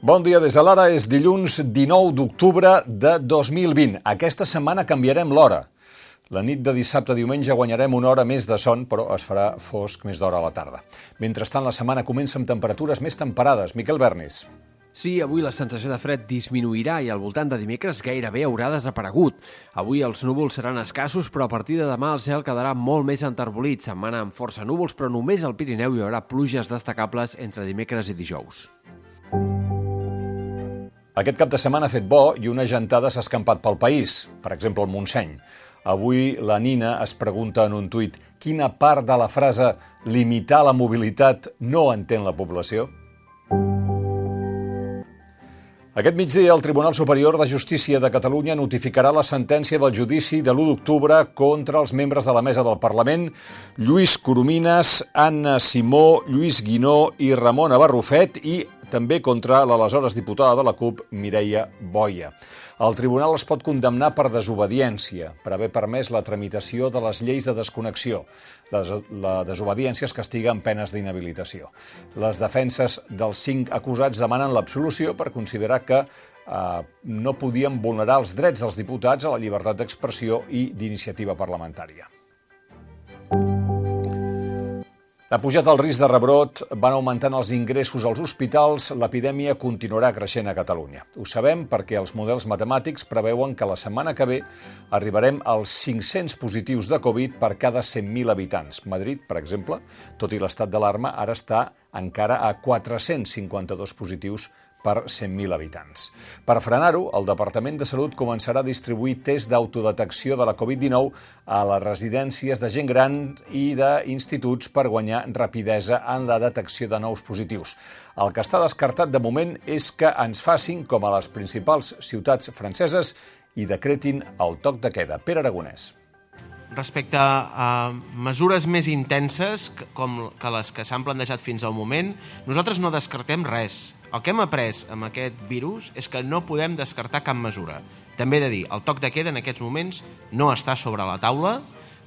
Bon dia des de l'ara, és dilluns 19 d'octubre de 2020. Aquesta setmana canviarem l'hora. La nit de dissabte a diumenge guanyarem una hora més de son, però es farà fosc més d'hora a la tarda. Mentrestant, la setmana comença amb temperatures més temperades. Miquel Bernis. Sí, avui la sensació de fred disminuirà i al voltant de dimecres gairebé haurà desaparegut. Avui els núvols seran escassos, però a partir de demà el cel quedarà molt més enterbolit. Setmana amb força núvols, però només al Pirineu hi haurà pluges destacables entre dimecres i dijous. Aquest cap de setmana ha fet bo i una gentada s'ha escampat pel país, per exemple, el Montseny. Avui la Nina es pregunta en un tuit quina part de la frase limitar la mobilitat no entén la població? Aquest migdia, el Tribunal Superior de Justícia de Catalunya notificarà la sentència del judici de l'1 d'octubre contra els membres de la mesa del Parlament, Lluís Coromines, Anna Simó, Lluís Guinó i Ramon Barrufet i també contra l'aleshores diputada de la CUP, Mireia Boia. El tribunal es pot condemnar per desobediència, per haver permès la tramitació de les lleis de desconnexió. La, la desobediència es castiga amb penes d'inhabilitació. Les defenses dels cinc acusats demanen l'absolució per considerar que eh, no podien vulnerar els drets dels diputats a la llibertat d'expressió i d'iniciativa parlamentària. Ha pujat el risc de rebrot, van augmentant els ingressos als hospitals, l'epidèmia continuarà creixent a Catalunya. Ho sabem perquè els models matemàtics preveuen que la setmana que ve arribarem als 500 positius de Covid per cada 100.000 habitants. Madrid, per exemple, tot i l'estat d'alarma, ara està encara a 452 positius per 100.000 habitants. Per frenar-ho, el Departament de Salut començarà a distribuir tests d'autodetecció de la Covid-19 a les residències de gent gran i d'instituts per guanyar rapidesa en la detecció de nous positius. El que està descartat de moment és que ens facin com a les principals ciutats franceses i decretin el toc de queda. Pere Aragonès respecte a mesures més intenses com que les que s'han plantejat fins al moment, nosaltres no descartem res. El que hem après amb aquest virus és que no podem descartar cap mesura. També he de dir, el toc de queda en aquests moments no està sobre la taula,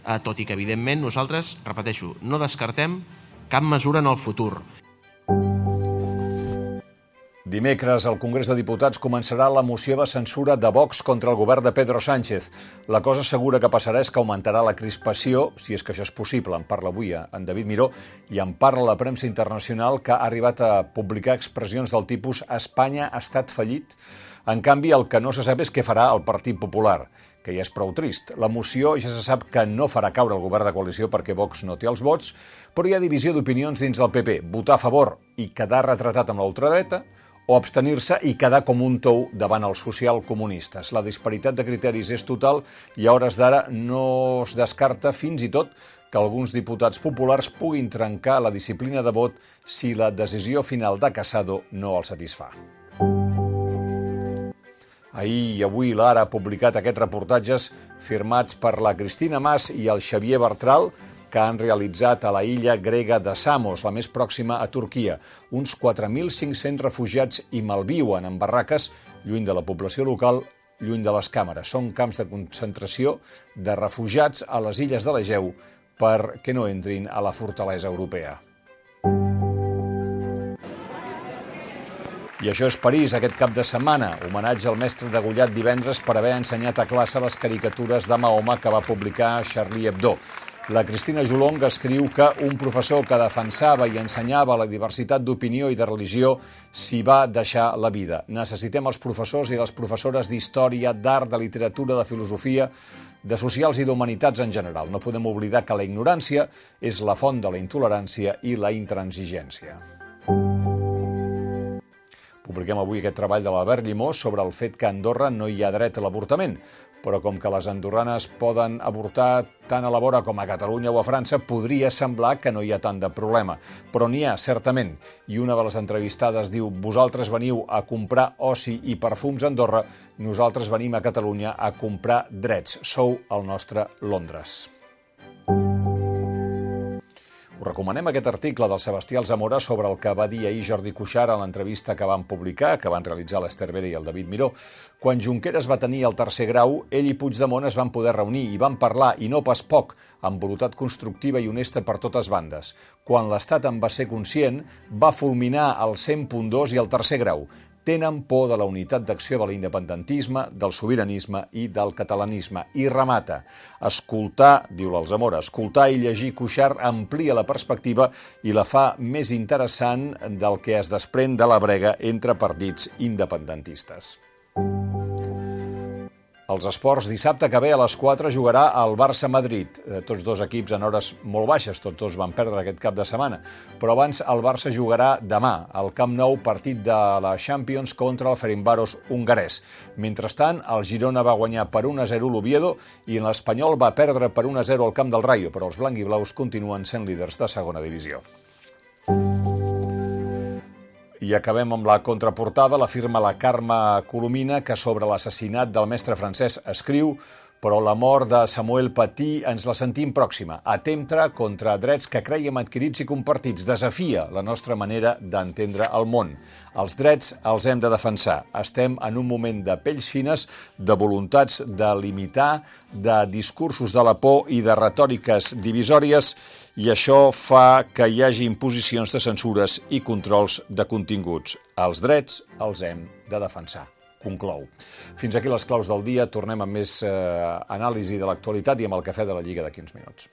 eh, tot i que, evidentment, nosaltres, repeteixo, no descartem cap mesura en el futur. Dimecres, el Congrés de Diputats començarà la moció de censura de Vox contra el govern de Pedro Sánchez. La cosa segura que passarà és que augmentarà la crispació, si és que això és possible. En parla avui en David Miró i en parla la premsa internacional que ha arribat a publicar expressions del tipus Espanya ha estat fallit. En canvi, el que no se sap és què farà el Partit Popular que ja és prou trist. La moció ja se sap que no farà caure el govern de coalició perquè Vox no té els vots, però hi ha divisió d'opinions dins del PP. Votar a favor i quedar retratat amb l'ultradreta, o abstenir-se i quedar com un tou davant els socialcomunistes. La disparitat de criteris és total i a hores d'ara no es descarta fins i tot que alguns diputats populars puguin trencar la disciplina de vot si la decisió final de Casado no el satisfà. Ahir i avui l'Ara ha publicat aquests reportatges firmats per la Cristina Mas i el Xavier Bertral, que han realitzat a la illa grega de Samos, la més pròxima a Turquia. Uns 4.500 refugiats hi malviuen en barraques, lluny de la població local, lluny de les càmeres. Són camps de concentració de refugiats a les illes de l'Egeu perquè no entrin a la fortalesa europea. I això és París, aquest cap de setmana. Homenatge al mestre degullat divendres per haver ensenyat a classe les caricatures de Mahoma que va publicar Charlie Hebdo. La Cristina Jolong escriu que un professor que defensava i ensenyava la diversitat d'opinió i de religió s'hi va deixar la vida. Necessitem els professors i les professores d'història, d'art, de literatura, de filosofia, de socials i d'humanitats en general. No podem oblidar que la ignorància és la font de la intolerància i la intransigència. Publiquem avui aquest treball de l'Albert Llimós sobre el fet que a Andorra no hi ha dret a l'avortament, però com que les andorranes poden avortar tant a la vora com a Catalunya o a França, podria semblar que no hi ha tant de problema. Però n'hi ha, certament, i una de les entrevistades diu «Vosaltres veniu a comprar oci i perfums a Andorra, nosaltres venim a Catalunya a comprar drets. Sou el nostre Londres». Us recomanem aquest article del Sebastià Alzamora sobre el que va dir ahir Jordi Cuixart a l'entrevista que van publicar, que van realitzar l'Ester Vera i el David Miró. Quan Junqueras va tenir el tercer grau, ell i Puigdemont es van poder reunir i van parlar, i no pas poc, amb voluntat constructiva i honesta per totes bandes. Quan l'Estat en va ser conscient, va fulminar el 100.2 i el tercer grau. Tenen por de la unitat d'acció de l'independentisme, del sobiranisme i del catalanisme. I remata, escoltar, diu l'Alzamora, escoltar i llegir Cuixart amplia la perspectiva i la fa més interessant del que es desprèn de la brega entre partits independentistes. Els esports, dissabte que ve a les 4 jugarà el Barça-Madrid. Eh, tots dos equips en hores molt baixes, tots dos van perdre aquest cap de setmana. Però abans el Barça jugarà demà al Camp Nou partit de la Champions contra el Ferimbaros hongarès. Mentrestant, el Girona va guanyar per 1-0 l'Oviedo i l'Espanyol va perdre per 1-0 al Camp del Rayo, però els blanc i blaus continuen sent líders de segona divisió. I acabem amb la contraportada, la firma la Carme Colomina, que sobre l'assassinat del mestre francès escriu però la mort de Samuel Paty ens la sentim pròxima. Atempta contra drets que creiem adquirits i compartits. Desafia la nostra manera d'entendre el món. Els drets els hem de defensar. Estem en un moment de pells fines, de voluntats de limitar, de discursos de la por i de retòriques divisòries, i això fa que hi hagi imposicions de censures i controls de continguts. Els drets els hem de defensar conclou. Fins aquí les claus del dia. Tornem amb més eh, anàlisi de l'actualitat i amb el cafè de la Lliga d'aquí uns minuts.